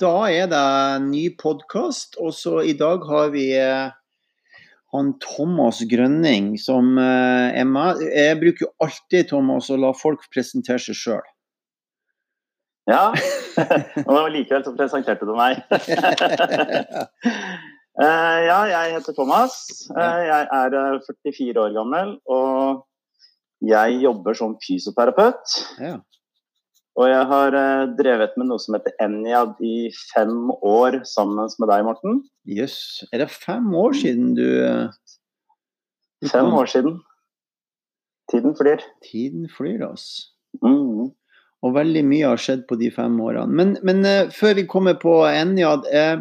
da er det ny podkast. Og så i dag har vi eh, han Thomas Grønning som eh, er med. Jeg bruker jo alltid, Thomas, å la folk presentere seg sjøl. Ja. Og likevel så presenterte du meg. Eh, ja, jeg heter Thomas. Jeg er eh, 44 år gammel, og jeg jobber som fysioterapeut. Og jeg har eh, drevet med noe som heter Enjad i fem år sammen med deg, Morten. Jøss. Er det fem år siden du, eh, du Fem år siden. Tiden flyr. Tiden flyr, altså. Mm. Og veldig mye har skjedd på de fem årene. Men, men eh, før vi kommer på Enjad eh,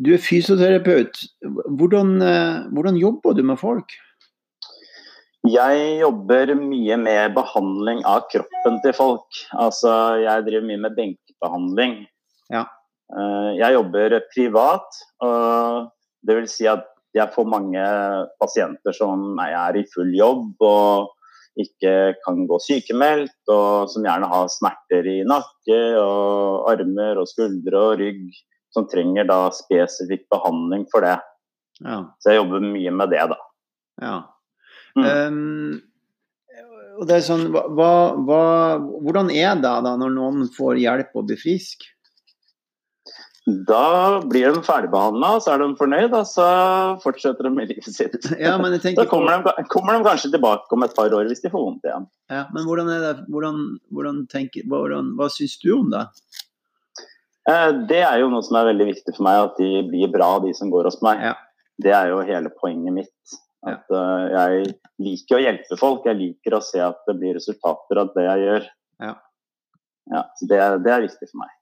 Du er fysioterapeut. Hvordan, hvordan jobber du med folk? Jeg jobber mye med behandling av kroppen til folk. Altså, jeg driver mye med benkebehandling. Ja. Eh, Jeg jobber privat, og det vil si at jeg får mange pasienter som er i full jobb og ikke kan gå sykemeldt, og som gjerne har smerter i nakke og armer og skuldre og rygg, som trenger da spesifikk behandling for det. Ja. Så jeg jobber mye med det, da. ja. Mm. Um, og det er sånn, hva, hva, hvordan er det da når noen får hjelp og blir frisk? Da blir de ferdigbehandla, så er de fornøyd, og så fortsetter de med livet sitt. Ja, men jeg tenker på, kommer de, kommer de kanskje tilbake om et par år hvis de får vondt igjen. ja, men hvordan er det, hvordan, hvordan tenker, hvordan, hva syns du om det? Eh, Det er jo noe som er veldig viktig for meg, at de blir bra, de som går hos meg. Ja. Det er jo hele poenget mitt. At uh, jeg liker å hjelpe folk. Jeg liker å se at det blir resultater av det jeg gjør. Ja. Ja, så det, er- det er viktig for meg.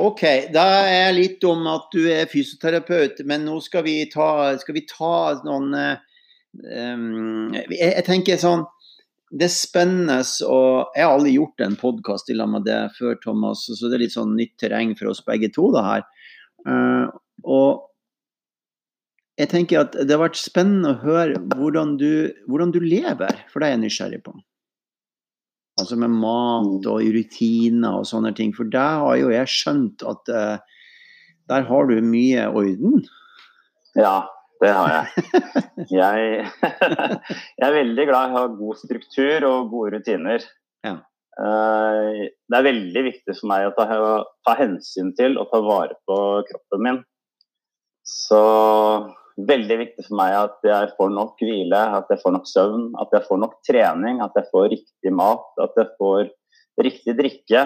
Ok, da er litt om at du er fysioterapeut, men nå skal vi ta, skal vi ta noen um, jeg, jeg tenker sånn Det er spennende og Jeg har aldri gjort en podkast i lag med deg før, Thomas, så det er litt sånn nytt terreng for oss begge to. det her. Uh, og jeg tenker at det har vært spennende å høre hvordan du, hvordan du lever, for det er jeg nysgjerrig på. Altså med mat og rutiner og sånne ting. For der har jo jeg skjønt at uh, der har du mye orden. Ja, det har jeg. Jeg, jeg er veldig glad i å ha god struktur og gode rutiner. Ja. Eh, Det er veldig viktig for meg å ta, ta hensyn til og ta vare på kroppen min. Så veldig viktig for meg at jeg får nok hvile, at jeg får nok søvn, at jeg får nok trening, at jeg får riktig mat, at jeg får riktig drikke.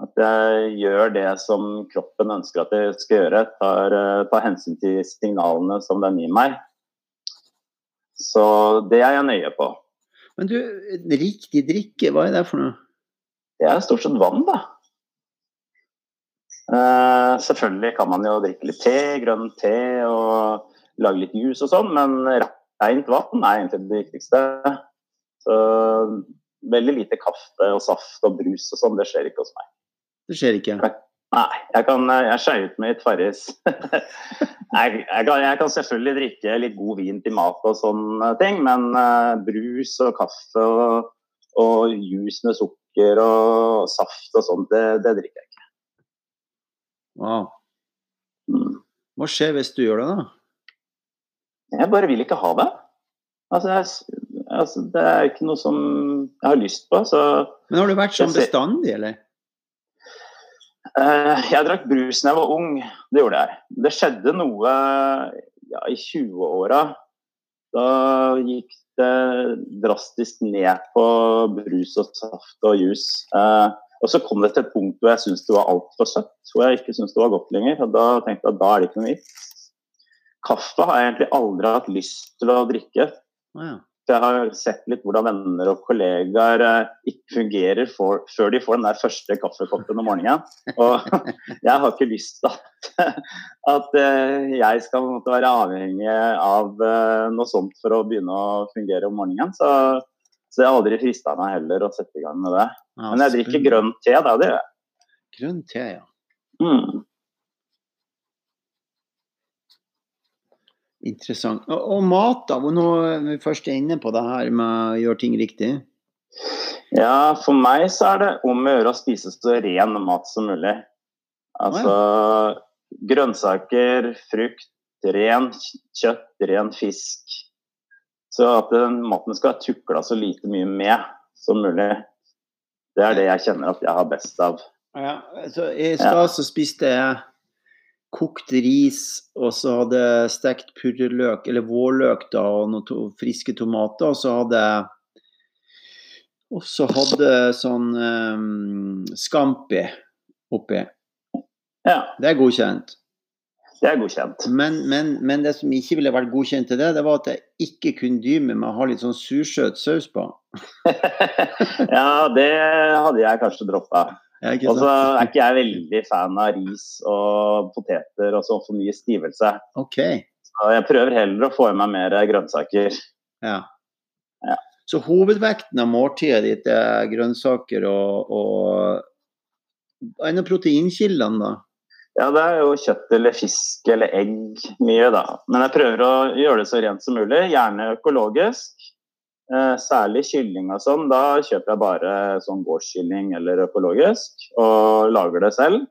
At jeg gjør det som kroppen ønsker at jeg skal gjøre. Tar, eh, tar hensyn til signalene som den gir meg. Så det er jeg nøye på. Men du, riktig drikke, hva er det for noe? Det er stort sett vann, da. Uh, selvfølgelig kan man jo drikke litt te, grønn te og lage litt juice og sånn, men rent vann er egentlig det viktigste. Så veldig lite kaffe og saft og brus og sånn, det skjer ikke hos meg. Det skjer ikke. Nei, jeg kan jeg skeier ut med litt Farris. jeg, jeg, kan, jeg kan selvfølgelig drikke litt god vin til mat og sånne ting, men uh, brus og kaffe og, og juice med sukker og saft og sånt, det, det drikker jeg ikke. Wow. Mm. Hva skjer hvis du gjør det, da? Jeg bare vil ikke ha det. Altså, jeg, altså, det er ikke noe som jeg har lyst på. Så Men har du vært sånn bestandig, eller? Uh, Jeg drakk brus da jeg var ung, det gjorde jeg. Det skjedde noe ja, i 20-åra. Da gikk det drastisk ned på brus og saft og jus. Uh, og så kom det til et punkt hvor jeg syntes det var altfor søtt, hvor jeg ikke syntes det var godt lenger. Og da tenkte jeg at da er det ikke noe vits. Kaffe har jeg egentlig aldri hatt lyst til å drikke. Ja. Jeg har sett litt hvordan venner og kollegaer eh, ikke fungerer for, før de får den der første kaffekoppen om morgenen. Og jeg har ikke lyst til at, at eh, jeg skal måtte være avhengig av eh, noe sånt for å begynne å fungere om morgenen. Så, så jeg har aldri frista meg heller å sette i gang med det. Men jeg drikker grønn te, da. Det gjør jeg. Grønn te, ja. Mm. Interessant. Og, og mat, da? Nå er vi først inne på det her med å gjøre ting riktig. Ja, for meg så er det om å gjøre å spise så ren mat som mulig. Altså grønnsaker, frukt, ren kjøtt, ren fisk. Så at den maten skal tukla så lite mye med som mulig. Det er det jeg kjenner at jeg har best av. Ja, så I stad så spiste jeg kokt ris, og så hadde jeg stekt purreløk, eller vårløk, da, og noen to, friske tomater. Og så hadde jeg og så hadde sånn um, scampi oppi. Ja, Det er godkjent. det er godkjent. Men, men, men det som ikke ville vært godkjent til det, det var at jeg ikke kunne dy meg med å ha litt sånn sursøt saus på. ja, det hadde jeg kanskje droppa. Ja, Og så er ikke jeg veldig fan av ris og poteter og så for mye stivelse. OK. Så jeg prøver heller å få i meg mer grønnsaker. Ja. Ja. Så hovedvekten av måltidet ditt er grønnsaker og, og En av proteinkildene, da? Ja, det er jo kjøtt eller fisk eller egg mye, da. Men jeg prøver å gjøre det så rent som mulig. Gjerne økologisk. Eh, særlig kylling og sånn. Da kjøper jeg bare sånn gårdskylling eller økologisk og lager det selv.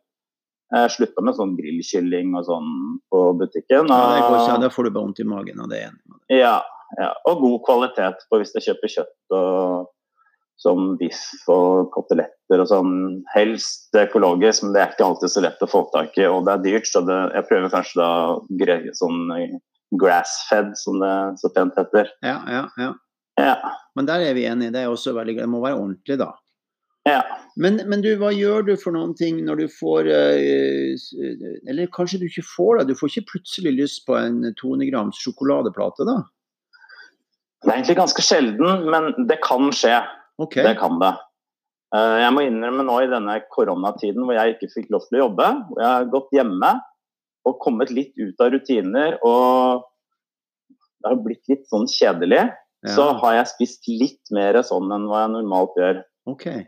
Jeg slutta med sånn grillkylling og sånn på butikken. Ja, går Og, da får du bare vondt i magen av det. ja, ja, og god kvalitet på hvis jeg kjøper kjøtt og som biff og koteletter og sånn. Helst økologisk, men det er ikke alltid så lett å få tak i. Og det er dyrt, så det, jeg prøver kanskje da sånn grass-fed, som det så pent heter. Ja, ja, ja. Ja. Men der er vi enige. Det er også veldig greit. Det må være ordentlig, da. ja. Men, men du, hva gjør du for noen ting når du får eh, Eller kanskje du ikke får det? Du får ikke plutselig lyst på en 200 grams sjokoladeplate, da? Det er egentlig ganske sjelden, men det kan skje. Okay. Det kan det. Eh, Jeg må innrømme nå i denne koronatiden hvor jeg ikke fikk lov til å jobbe, hvor jeg har gått hjemme og kommet litt ut av rutiner og det har blitt litt sånn kjedelig, Ja. så har jeg spist litt mer sånn enn hva jeg normalt gjør. Okay.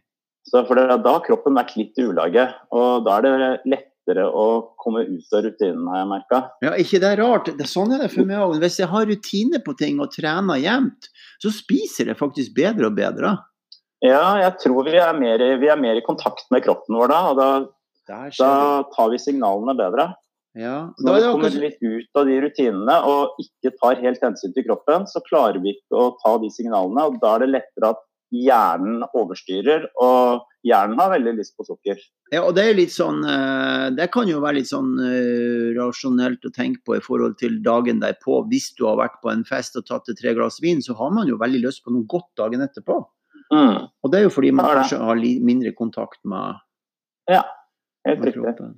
Så for det, Da har kroppen vært litt i ulage, og da er det lettere å komme ut av rutinen, har jeg merka. Ja, ikke det er rart. Det, sånn er det for meg òg. Hvis jeg har rutine på ting og trener jevnt, så spiser jeg faktisk bedre og bedre. Ja, jeg tror vi er, mer, vi er mer i kontakt med kroppen vår da, og da, da tar vi signalene bedre. Ja. Når vi kommer litt ut av de rutinene og ikke tar helt hensyn til kroppen, så klarer vi ikke å ta de signalene. og Da er det lettere at hjernen overstyrer, og hjernen har veldig lyst på sukker. Ja, og det er litt sånn eh, Det kan jo være litt sånn eh, rasjonelt å tenke på i forhold til dagen derpå. Hvis du har vært på en fest og tatt tre glass vin, så har man jo veldig lyst på noe godt dagen etterpå. Mm, Og det er jo fordi man kanskje har mindre kontakt med, helt med kroppen.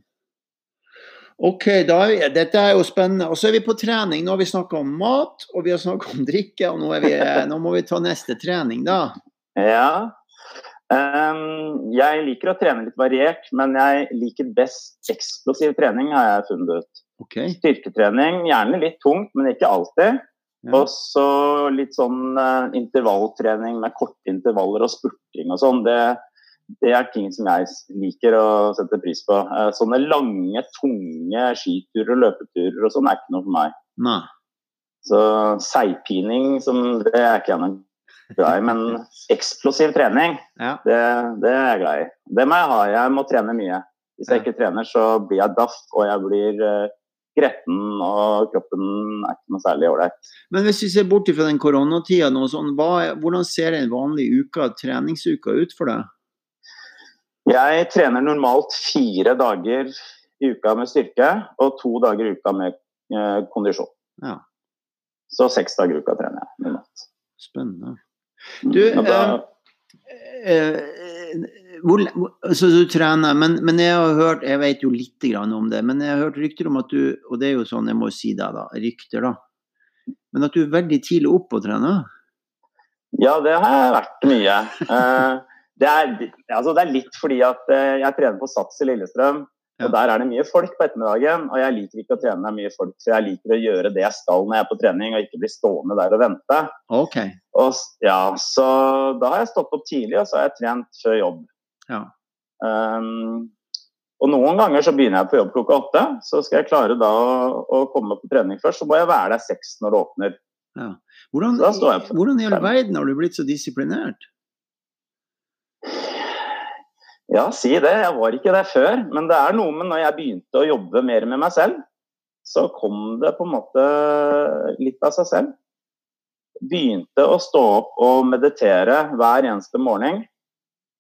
OK, da er dette er jo spennende. Og så er vi på trening. Nå har vi snakka om mat, og vi har snakka om drikke, og nå, vi, nå må vi ta neste trening, da. Ja. Um, jeg liker å trene litt variert, men jeg liker best eksplosiv trening, har jeg funnet ut. Okay. Styrketrening, gjerne litt tungt, men ikke alltid. Ja. Og så litt sånn uh, intervalltrening med korte intervaller og spurting og sånn. Det, det er ting som jeg liker å sette pris på. Eh, sånne lange, tunge skiturer og løpeturer og sånn er ikke noe for meg. Nei. Så seigpining, det er ikke jeg noe glad i. Men eksplosiv trening, Ja. det, det er jeg glad i. Det må jeg ha. Jeg må trene mye. Hvis jeg ikke trener, så blir jeg daff, og jeg blir eh, gretten, og kroppen er ikke noe særlig ålreit. Men hvis vi ser bort fra den koronatida, sånn, hvordan ser en vanlig uke, treningsuke ut for deg? Jeg trener normalt fire dager i uka med styrke, og to dager i uka med eh, kondisjon. Ja. Så seks dager i uka trener jeg normalt. Spennende. Mm, Du, da, Eh, hvor, hvor- altså, du trener, men, men jeg har hørt Jeg vet jo litt grann om det, men jeg har hørt rykter om at du Og det er jo sånn, jeg må si deg, da. Rykter, da. Men at du er veldig tidlig oppe og trener? ja, det har jeg vært mye. Eh, det, er, altså, det er litt fordi at eh, jeg trener på Sats i Lillestrøm. Ja. Og Der er det mye folk på ettermiddagen, og jeg liker ikke å trene med mye folk. For jeg liker å gjøre det jeg skal når jeg er på trening, og ikke bli stående der og vente. Okay. Og, ja, så da har jeg stått opp tidlig, og så har jeg trent før jobb. Ja. Um, og noen ganger så begynner jeg på jobb klokka åtte, så skal jeg klare da å, å komme på trening først. Så må jeg være der seks når det åpner. Hvordan, jeg på hvordan i all verden har du blitt så disiplinert? Ja, si det. Jeg var ikke det før. Men det er noe med når jeg begynte å jobbe mer med meg selv, så kom det på en måte litt av seg selv. Begynte å stå opp og meditere hver eneste morgen.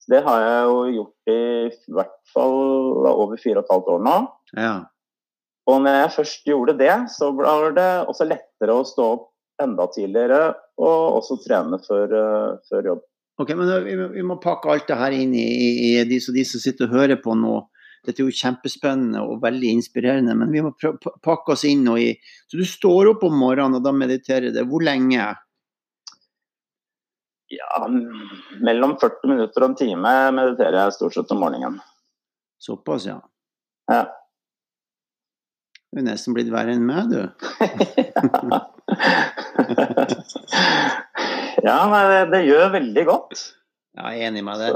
Det har jeg jo gjort i hvert fall over fire og et halvt år nå. Ja. Og når jeg først gjorde det, så var det også lettere å stå opp enda tidligere og også trene før, uh, før jobb. Ok, men vi må, vi må, pakke alt det her inn i, i, de, de, som sitter og hører på nå. Dette er jo kjempespennende og veldig inspirerende, men vi må pakke oss inn nå i Så du står opp om morgenen og da mediterer du. Hvor lenge? Ja, mellom 40 minutter og en time mediterer jeg stort sett om morgenen. Såpass, ja. Ja. Du er nesten blitt verre enn meg, du. ja, nei, det, gjør veldig godt. Ja, jeg er enig med det.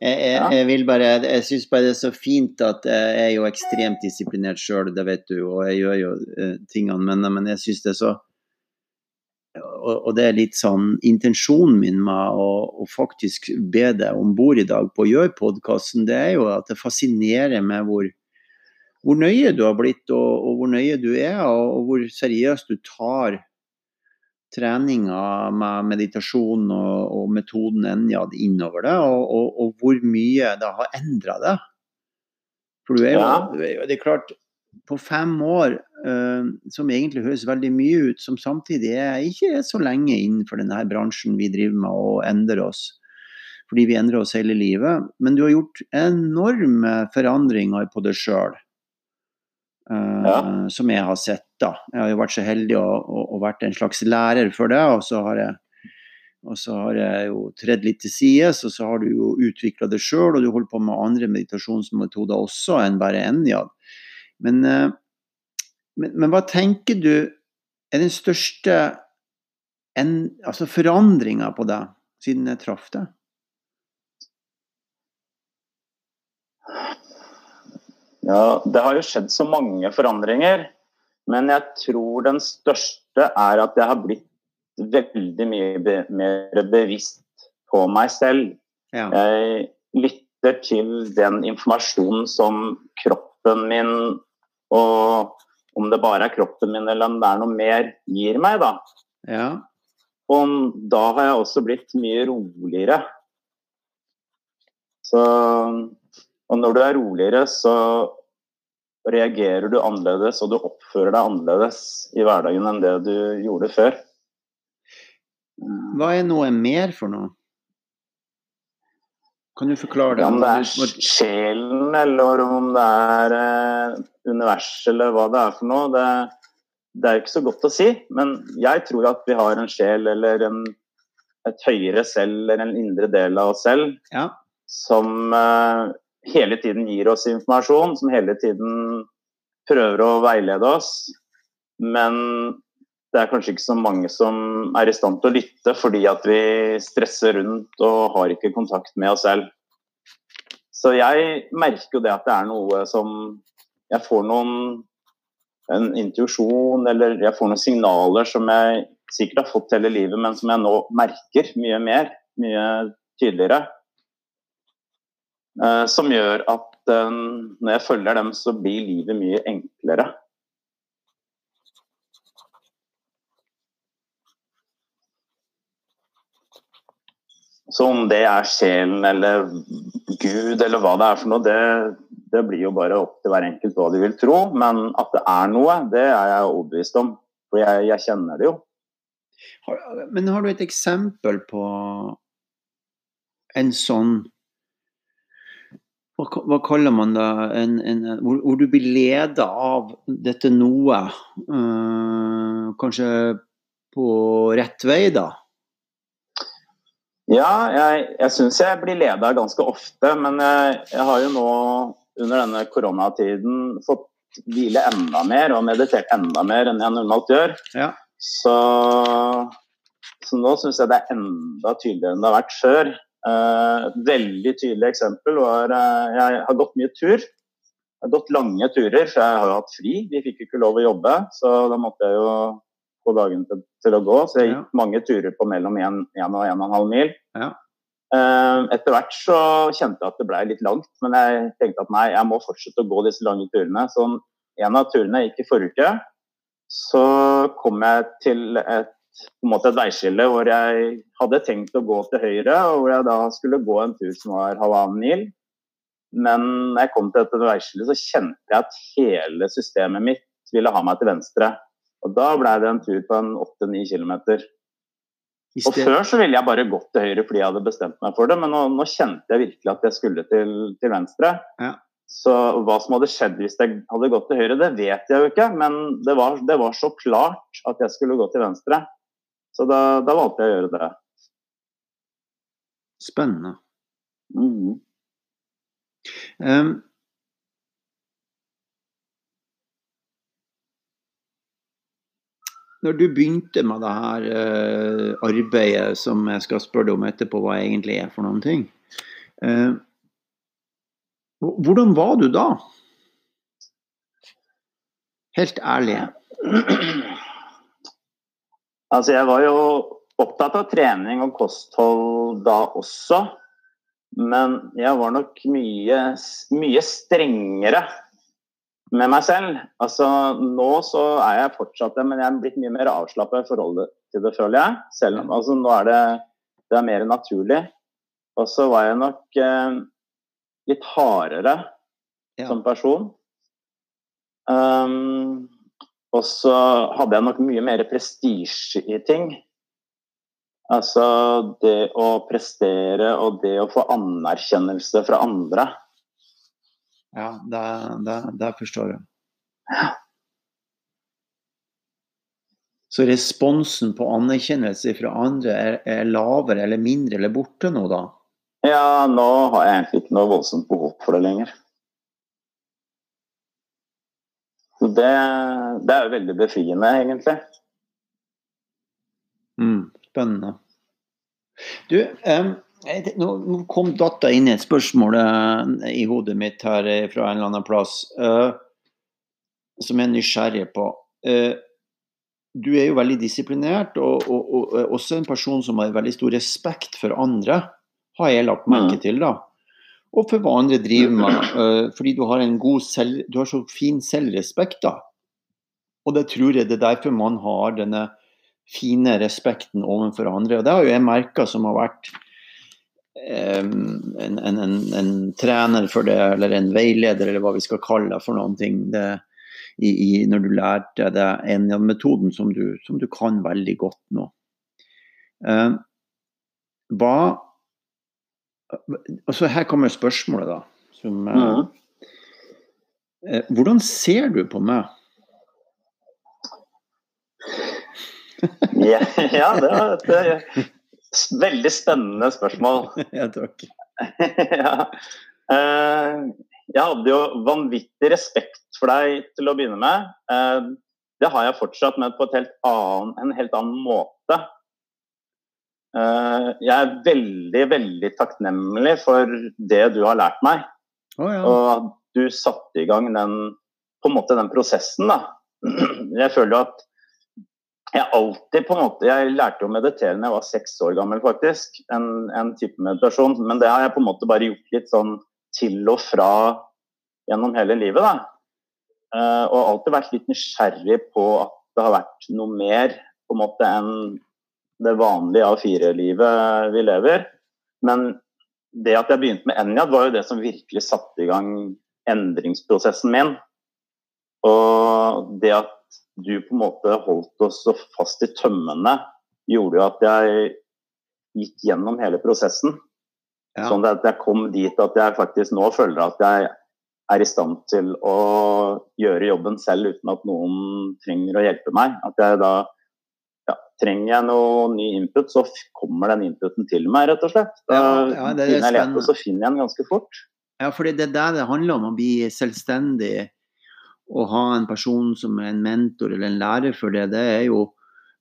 Jeg, jeg, jeg, bare, jeg syns bare det er så fint at jeg er jo ekstremt disiplinert sjøl, det vet du, og jeg gjør jo uh, tingene, men, men jeg syns det er så og, og, det er litt sånn intensjonen min med å, å faktisk be deg om bord i dag på å gjøre podkasten, det er jo at det fascinerer meg hvor hvor nøye du har blitt, og, og hvor nøye du er, og, og, hvor seriøst du tar treninga med meditasjon og, og metoden Enjad innover det, og, hvor mye det har endra det. For du er jo, ja. det er klart, på fem år, uh, som egentlig høres veldig mye ut, som samtidig er ikke så lenge innenfor denne bransjen vi driver med og endrer oss fordi vi endrer oss hele livet. Men du har gjort enorme forandringer på deg sjøl. Uh, ja. Som jeg har sett. da. Jeg har jo vært så heldig å, å, å vært en slags lærer for det. Og så har jeg, så har jeg jo tredd litt til sides, og så har du jo utvikla det sjøl, og du holder på med andre meditasjonsmetoder også enn bare Enjad. Men, uh, men, men, hva tenker du er den største en, altså forandringa på deg siden jeg traff deg? Ja, Det har jo skjedd så mange forandringer. Men jeg tror den største er at jeg har blitt veldig mye be mer bevisst på meg selv. Ja. Jeg lytter til den informasjonen som kroppen min, og om det bare er kroppen min eller om det er noe mer, gir meg, da. Ja. Og da har jeg også blitt mye roligere. Så og når du er roligere, så reagerer du annerledes, og du oppfører deg annerledes i hverdagen enn det du gjorde før. Hva er noe mer for noe? Kan du forklare det? Om det er sjelen, eller om det er eh, universet, eller hva det er for noe. Det, det er ikke så godt å si, men jeg tror at vi har en sjel eller en, et høyere selv eller en indre del av oss selv ja. som eh, hele tiden gir oss informasjon, som hele tiden prøver å veilede oss. Men det er kanskje ikke så mange som er i stand til å lytte fordi at vi stresser rundt og har ikke kontakt med oss selv. Så jeg merker jo det at det er noe som Jeg får noen en intuisjon eller jeg får noen signaler som jeg sikkert har fått hele livet, men som jeg nå merker mye mer, mye tydeligere. Eh, som gjør at eh, når jeg følger dem, så blir livet mye enklere. Så om det er sjelen eller Gud eller hva det er for noe, det, det, blir jo bare opp til hver enkelt hva de vil tro. Men at det er noe, det er jeg overbevist om. For jeg, jeg kjenner det jo. Men har du et eksempel på en sånn hva, hva, kaller man det, en, en, hvor, hvor, du blir leda av dette noe. Uh, kanskje på rett vei, da? Ja, jeg, jeg syns jeg blir leda ganske ofte. Men jeg, jeg, har jo nå under denne koronatiden fått hvile enda mer og meditert enda mer enn jeg normalt gjør. Ja. Så, så nå syns jeg det er enda tydeligere enn det har vært før. Uh, veldig tydelig eksempel var uh, Jeg har gått mye tur. Jeg har gått lange turer, for jeg har jo hatt fri. Vi fikk jo ikke lov å jobbe, så da måtte jeg jo få dagen til, til å gå. Så jeg gikk mange turer på mellom 1 og 1,5 mil. Ja. Uh, etter hvert så kjente jeg at det ble litt langt, men jeg tenkte at nei, jeg må fortsette å gå disse lange turene. Så en av turene gikk i forrige uke. Så kom jeg til et, på en måte et veiskille hvor jeg hadde tenkt å gå til høyre, og hvor jeg da skulle gå en tur som var halvannen mil. Men når jeg kom til dette veiskillet, så kjente jeg at hele systemet mitt ville ha meg til venstre. Og da ble det en tur på en 8-9 km. Og før så ville jeg bare gått til høyre fordi jeg hadde bestemt meg for det, men nå, nå kjente jeg virkelig at jeg skulle til, til venstre. Ja. Så hva som hadde skjedd hvis jeg hadde gått til høyre, det vet jeg jo ikke. Men det var, det var så klart at jeg skulle gå til venstre. Så da, da valgte jeg å gjøre det. Spennende. Mm. Um, når du begynte med det her uh, arbeidet som jeg skal spørre deg om etterpå, hva egentlig er for noen ting uh, Hvordan var du da? Helt ærlig. Altså, jeg var jo opptatt av trening og kosthold da også. Men jeg var nok mye, mye strengere med meg selv. Altså, nå så er jeg fortsatt det, men jeg er blitt mye mer avslappa i forholdet til det, føler jeg. Selv om altså, nå er det, det er mer naturlig. Og så var jeg nok eh, litt hardere Ja. som person. Um, og så hadde jeg nok mye mer prestisje i ting. Altså det å prestere og det å få anerkjennelse fra andre. Ja, det, det, det forstår jeg. Så responsen på anerkjennelse fra andre er, er lavere eller mindre eller borte nå, da? Ja, nå har jeg egentlig ikke noe voldsomt behov for det lenger. Så det, det er jo veldig befriende, egentlig. Mm, spennende. Du, em, nå, kom datta inn i et spørsmål eh, i hodet mitt her eh, fra en eller annen plass, eh, som jeg er nysgjerrig på. Eh, du er jo veldig disiplinert, og, og, og er også en person som har veldig stor respekt for andre, har jeg lagt merke Mm. til. da. Og for hva andre driver med, eh, fordi du har selv, du har så fin selvrespekt. da. Og det tror jeg det er derfor man har denne fine respekten overfor andre. Og det har jo jeg merka som har vært um, en, en, en, en trener for det, eller en veileder, eller hva vi skal kalle det for noen ting. Det, i, i, når du lærte deg en av metoden som du, som du kan veldig godt nå. Eh, hva altså Her kommer spørsmålet, da. Som, eh, Mhm. eh, hvordan ser du på meg? Ja, ja, det var et et veldig spennende spørsmål. ja, takk. ja. Eh, jeg hadde jo vanvittig respekt for deg til å begynne med. Eh, det har jeg fortsatt, men på et helt annen, en helt annen måte. Eh, jeg er veldig, veldig takknemlig for det du har lært meg. Oh, ja. Og at du satte i gang den, på en måte den prosessen, da. Jeg føler jo at jeg alltid på en måte, Jeg lærte å meditere da jeg var seks år gammel, faktisk. En, en type meditasjon. Men det har jeg på en måte bare gjort litt sånn til og fra gjennom hele livet. da. Eh, og alltid vært litt nysgjerrig på at det har vært noe mer på en måte enn det vanlige A4-livet vi lever. Men det at jeg begynte med Enjad, var jo det som virkelig satte i gang endringsprosessen min. Og det at du på en måte holdt oss så fast i tømmene, gjorde jo at jeg gikk gjennom hele prosessen. Ja. Sånn at jeg kom dit at jeg faktisk nå føler at jeg er i stand til å gjøre jobben selv uten at noen trenger å hjelpe meg. At jeg da ja, Trenger jeg noe ny input, så kommer den inputen til meg, rett og slett. Da Ja, ja, det er begynner jeg å lete, så finner jeg den ganske fort. Ja, fordi det er der det handler om å bli selvstendig og ha en person som er en mentor eller en lærer for det. Det er jo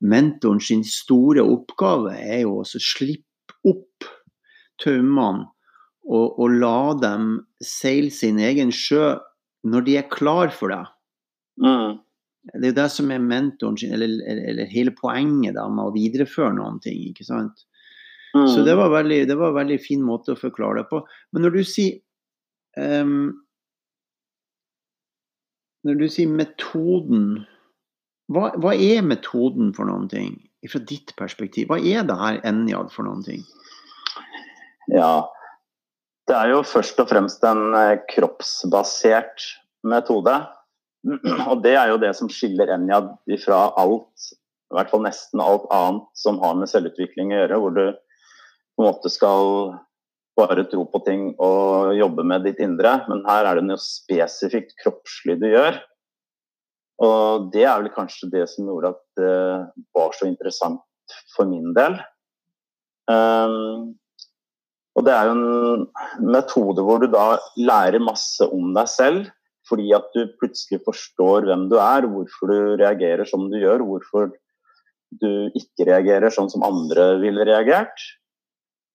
mentoren sin store oppgave er jo å slippe opp tømmene og, og la dem seile sin egen sjø når de er klar for det. Mm. Det er jo det som er mentoren sin, eller, eller, hele poenget da, med å videreføre noen ting. ikke sant? Mm. Så det var, veldig, det var en veldig fin måte å forklare det på. Men når du sier um, Når du sier metoden hva, hva er metoden for noen ting? Fra ditt perspektiv, hva er det her Enjad for noen ting? Ja. Det er jo først og fremst en eh, kroppsbasert metode. Og det er jo det som skiller Enja fra alt, i hvert fall nesten alt annet som har med selvutvikling å gjøre, hvor du på en måte skal bare tro på ting og jobbe med ditt indre. Men her er det noe spesifikt kroppslig du gjør. Og det er vel kanskje det som gjorde at det var så interessant for min del. Um, og det er jo en metode hvor du da lærer masse om deg selv. Fordi at du plutselig forstår hvem du er, hvorfor du reagerer som du gjør. Hvorfor du ikke reagerer sånn som andre ville reagert.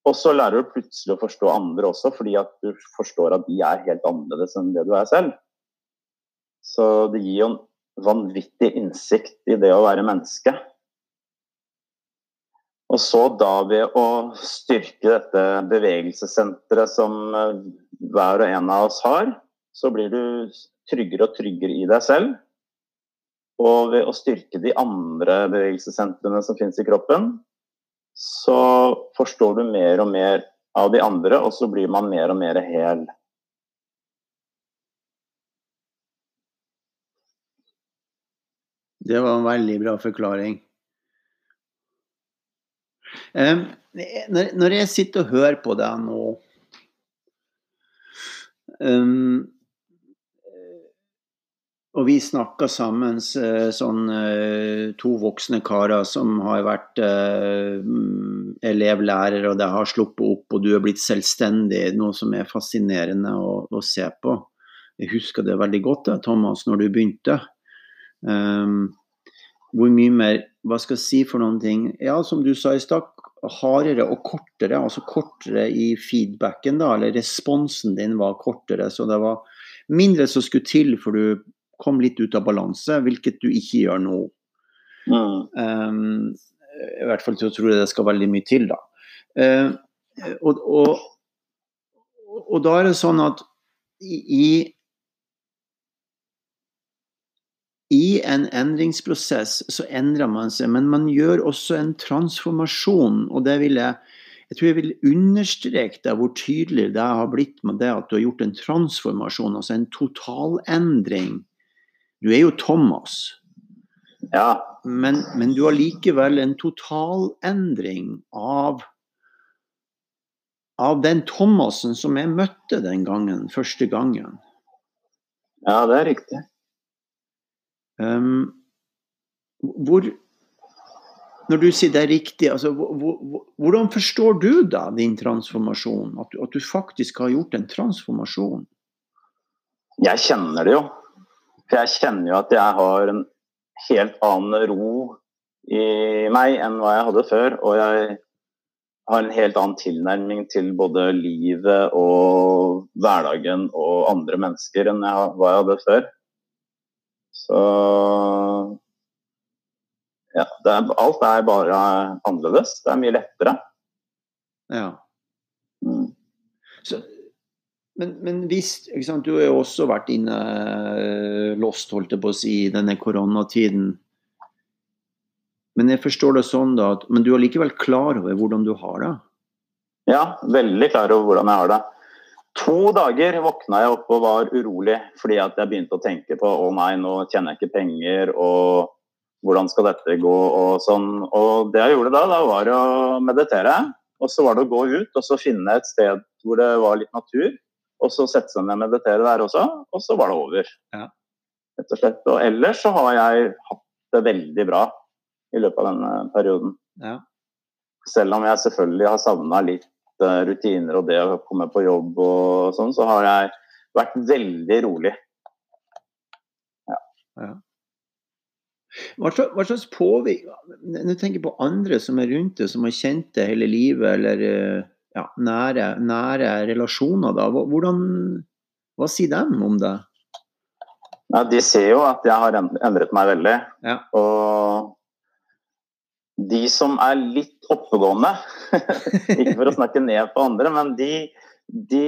Og så lærer du plutselig å forstå andre også, fordi at du forstår at de er helt annerledes enn det du er selv. Så det gir jo en vanvittig innsikt i det å være menneske. Og så da ved å styrke dette bevegelsessenteret som eh, hver og en av oss har, så blir du tryggere og tryggere i deg selv. Og ved å styrke de andre bevegelsessentrene som finnes i kroppen, så forstår du mer og mer av de andre, og så blir man mer og mer hel. Det var en veldig bra forklaring. Når, jeg sitter og hører på deg nå og vi snakka sammen sånn to voksne karer som har vært uh, elevlærer, og det har sluppet opp, og du er blitt selvstendig, noe som er fascinerende å, å se på. Jeg husker det veldig godt, Thomas, når du begynte. Um, hvor mye mer Hva skal jeg si for noen ting? Ja, som du sa i stad, hardere og kortere. Altså kortere i feedbacken, da, eller responsen din var kortere. Så det var mindre som skulle til for du kom litt ut av balanse, hvilket du ikke gjør nå. Mm. Um, I hvert fall til tror jeg det skal veldig mye til, da. Uh, og, og, og, da er det sånn at i, i en endringsprosess så endrer man seg, men man gjør også en transformasjon. Og det vil jeg jeg tror jeg vil understreke deg hvor tydelig det har blitt med det at du har gjort en transformasjon, altså en totalendring. Du er jo Thomas, ja. men, men du har likevel en totalendring av av den Thomasen som jeg møtte den gangen, første gangen. Ja, det er riktig. Um, hvor Når du sier det er riktig, altså, hvordan forstår du da din transformasjon? At du, at du, faktisk har gjort en transformasjon? Jeg kjenner det jo. For jeg kjenner jo at jeg har en helt annen ro i meg enn hva jeg hadde før. Og jeg har en helt annen tilnærming til både livet og hverdagen og andre mennesker enn jeg, hva jeg hadde før. Så ja, er, alt er bare annerledes. Det er mye lettere. Ja. Mm. Så, men, men hvis Du har jo også vært inne eh, lost, holdt jeg på å si, i denne koronatiden. Men jeg forstår det sånn da, at, men du er likevel klar over hvordan du har det? Ja, veldig klar over hvordan jeg har det. To dager våkna jeg opp og var urolig fordi at jeg begynte å tenke på å nei, nå tjener jeg ikke penger, og hvordan skal dette gå, og sånn. Og det jeg gjorde da, da var å meditere. Og så var det å gå ut og så finne et sted hvor det var litt natur. Og så sette seg ned og meditere der også, og så var det over. Ja. Rett og slett. Og ellers så har jeg hatt det veldig bra i løpet av denne perioden. Ja. Selv om jeg selvfølgelig har savna litt Eh, rutiner og det å komme på jobb og sånn, så har jeg vært veldig rolig. Ja. ja. Hva slags, påvirkning Når du tenker på andre som er rundt deg, som har kjent det hele livet, eller eh, ja, nære, nære, relasjoner, da. Hvordan, hva sier de om det? Ja, de ser jo at jeg har endret meg veldig. Ja. Og de som er litt oppegående, ikke for å snakke ned på andre, men de, de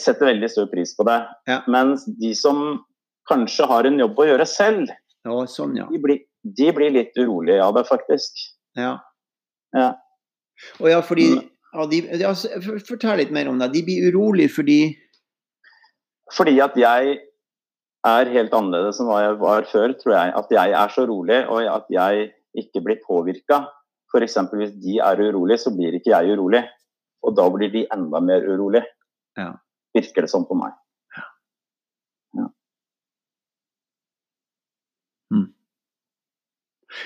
setter veldig stor pris på det. Ja. Mens de som kanskje har en jobb å gjøre selv, Ja, sånn, ja. de blir, de blir litt urolige av det, faktisk. Ja. Ja. Og ja, fordi Mm. Ja, de, altså, Fortell litt mer om det. De blir urolige fordi Fordi at jeg er helt annerledes enn hva jeg var før, tror jeg. At jeg er så rolig, og at jeg ikke blir påvirka. F.eks. hvis de er urolige, så blir ikke jeg urolig. Og da blir de enda mer urolige. Ja. Virker det sånn på meg.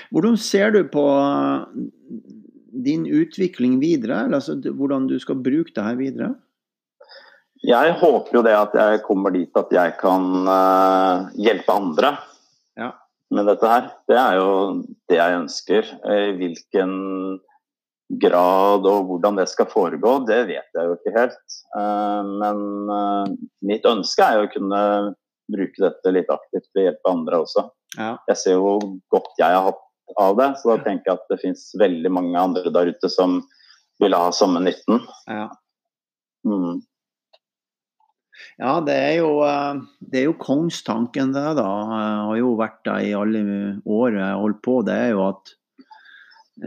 Hvordan ser du på din utvikling videre? Eller Altså, hvordan du skal bruke det her videre? Jeg håper jo det at jeg kommer dit at jeg kan uh, hjelpe andre Ja. med dette her. Det er jo det jeg ønsker. I hvilken grad og hvordan det skal foregå, det vet jeg jo ikke helt. Uh, men uh, mitt ønske er jo å kunne bruke dette litt aktivt for å hjelpe andre også. Ja. Jeg ser jo hvor godt jeg har hatt av det, så da tenker jeg at det finnes veldig mange andre der ute som vil ha samme nytten. ja. Mm. Ja, det er jo, eh, det er jo kongstanken det, da. Jeg har jo vært der i alle år jeg har holdt på. Det er jo at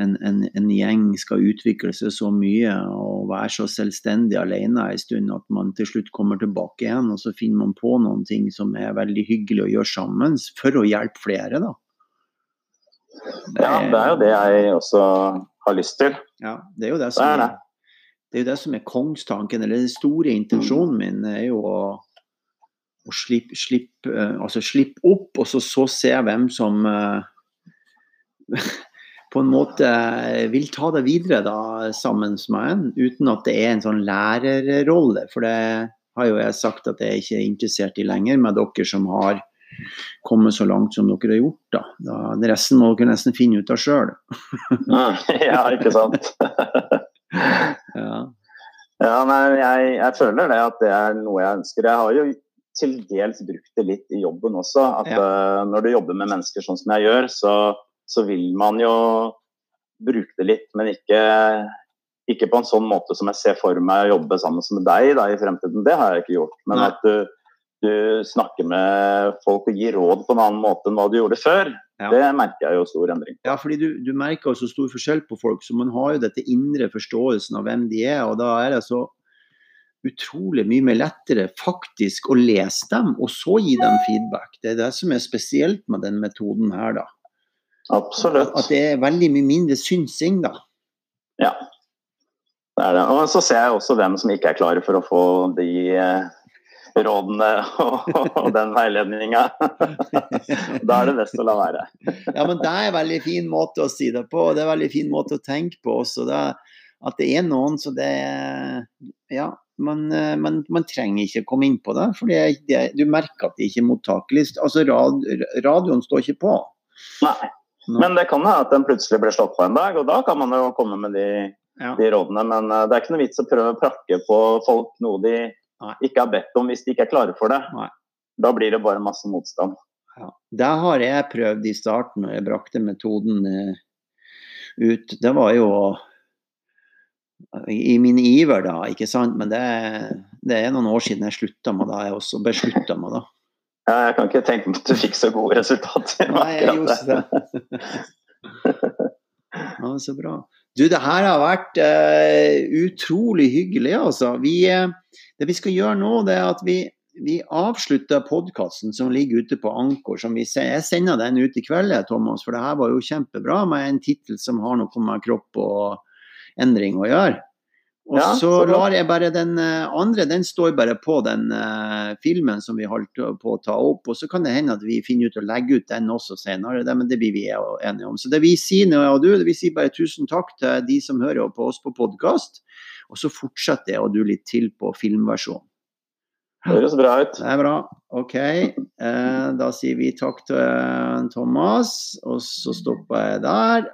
en, en, en gjeng skal utvikle seg så mye og være så selvstendig alene en stund at man til slutt kommer tilbake igjen og så finner man på noen ting som er veldig hyggelig å gjøre sammen for å hjelpe flere. da. Ja, det er jo det jeg også har lyst til. Ja, det er jo det som er er, det. er, det som er kongstanken, eller den store intensjonen min er jo å, å slippe, slippe, eh, altså slipp opp, og så, så se hvem som eh, på en måte vil ta det videre da, sammen med en, uten at det er en sånn lærerrolle. For det har jo jeg sagt at jeg ikke er interessert i lenger, med dere som har kommet så langt som dere har gjort. da. da resten må dere nesten finne ut av sjøl. Ja, ikke sant. Ja. Ja, nei, jeg, jeg føler det at det er noe jeg ønsker. Jeg har jo til dels brukt det litt i jobben også. At eh, når du jobber med mennesker sånn som jeg gjør, så, så vil man jo bruke det litt, men ikke, ikke på en sånn måte som jeg ser for meg å jobbe sammen med deg da, i fremtiden. Det har jeg ikke gjort. Men Nei. at du, du snakker med folk og gir råd på en annen måte enn hva du gjorde før, Ja. det merker jeg jo stor endring. Ja, fordi du, du merker så stor forskjell på folk, så man har jo dette indre forståelsen av hvem de er, og da er det så utrolig mye mer lettere faktisk å lese dem, og så gi dem feedback. Det er det som er spesielt med den metoden her, da. Absolutt. At det er veldig mye mindre synsing, da. Ja, det er det. Og så ser jeg også hvem som ikke er klare for å få de eh, rådene og, og den veiledninga. da er det best å la være. Ja, men det er en veldig fin måte å si det på, og det er en veldig fin måte å tenke på også. Det, at det er noen så det Ja, man, eh, man, man trenger ikke komme inn på det, for det, det, du merker at det ikke er mottakelig. Altså, rad, radioen står ikke på. Nei. Men det kan hende at den plutselig blir slått på en dag, og da kan man jo komme med de, Ja. de rådene. Men eh, det er ikke noe vits å prøve å prakke på folk noe de. Ikke har bedt om hvis de ikke er klare for det. Nei. Da blir det bare masse motstand. Ja. Det har jeg prøvd i starten, når jeg brakte metoden eh, ut. Det var jo i min iver, da, ikke sant. Men det, det er noen år siden jeg slutta med det, jeg også beslutta med da. Ja, jeg kan ikke tenke meg at du fikk så gode resultater. Nei, jeg gjorde det. Ja, så bra. Du, det her har vært uh, utrolig hyggelig, altså. Vi, uh, det vi skal gjøre nå, det er at vi, vi avslutter podkasten som ligger ute på Ankor. Som vi, ser. jeg sender den ut i kveld, Thomas, for det her var jo kjempebra med en tittel som har noe med kropp og endring å gjøre. Og Ja, så lar jeg bare den eh, andre, den står bare på den uh, filmen som vi holdt på å ta opp. Og så kan det hende at vi finner ut å legge ut den også senere, det, men det blir vi enige om. Så det vi sier nå, og du, det vi sier bare tusen takk til de som hører på oss på podkast. Og så fortsetter jeg og du litt til på filmversjonen. Høres bra ut. Det er bra. OK. Eh, da sier vi takk til eh, Thomas, og så stopper jeg der.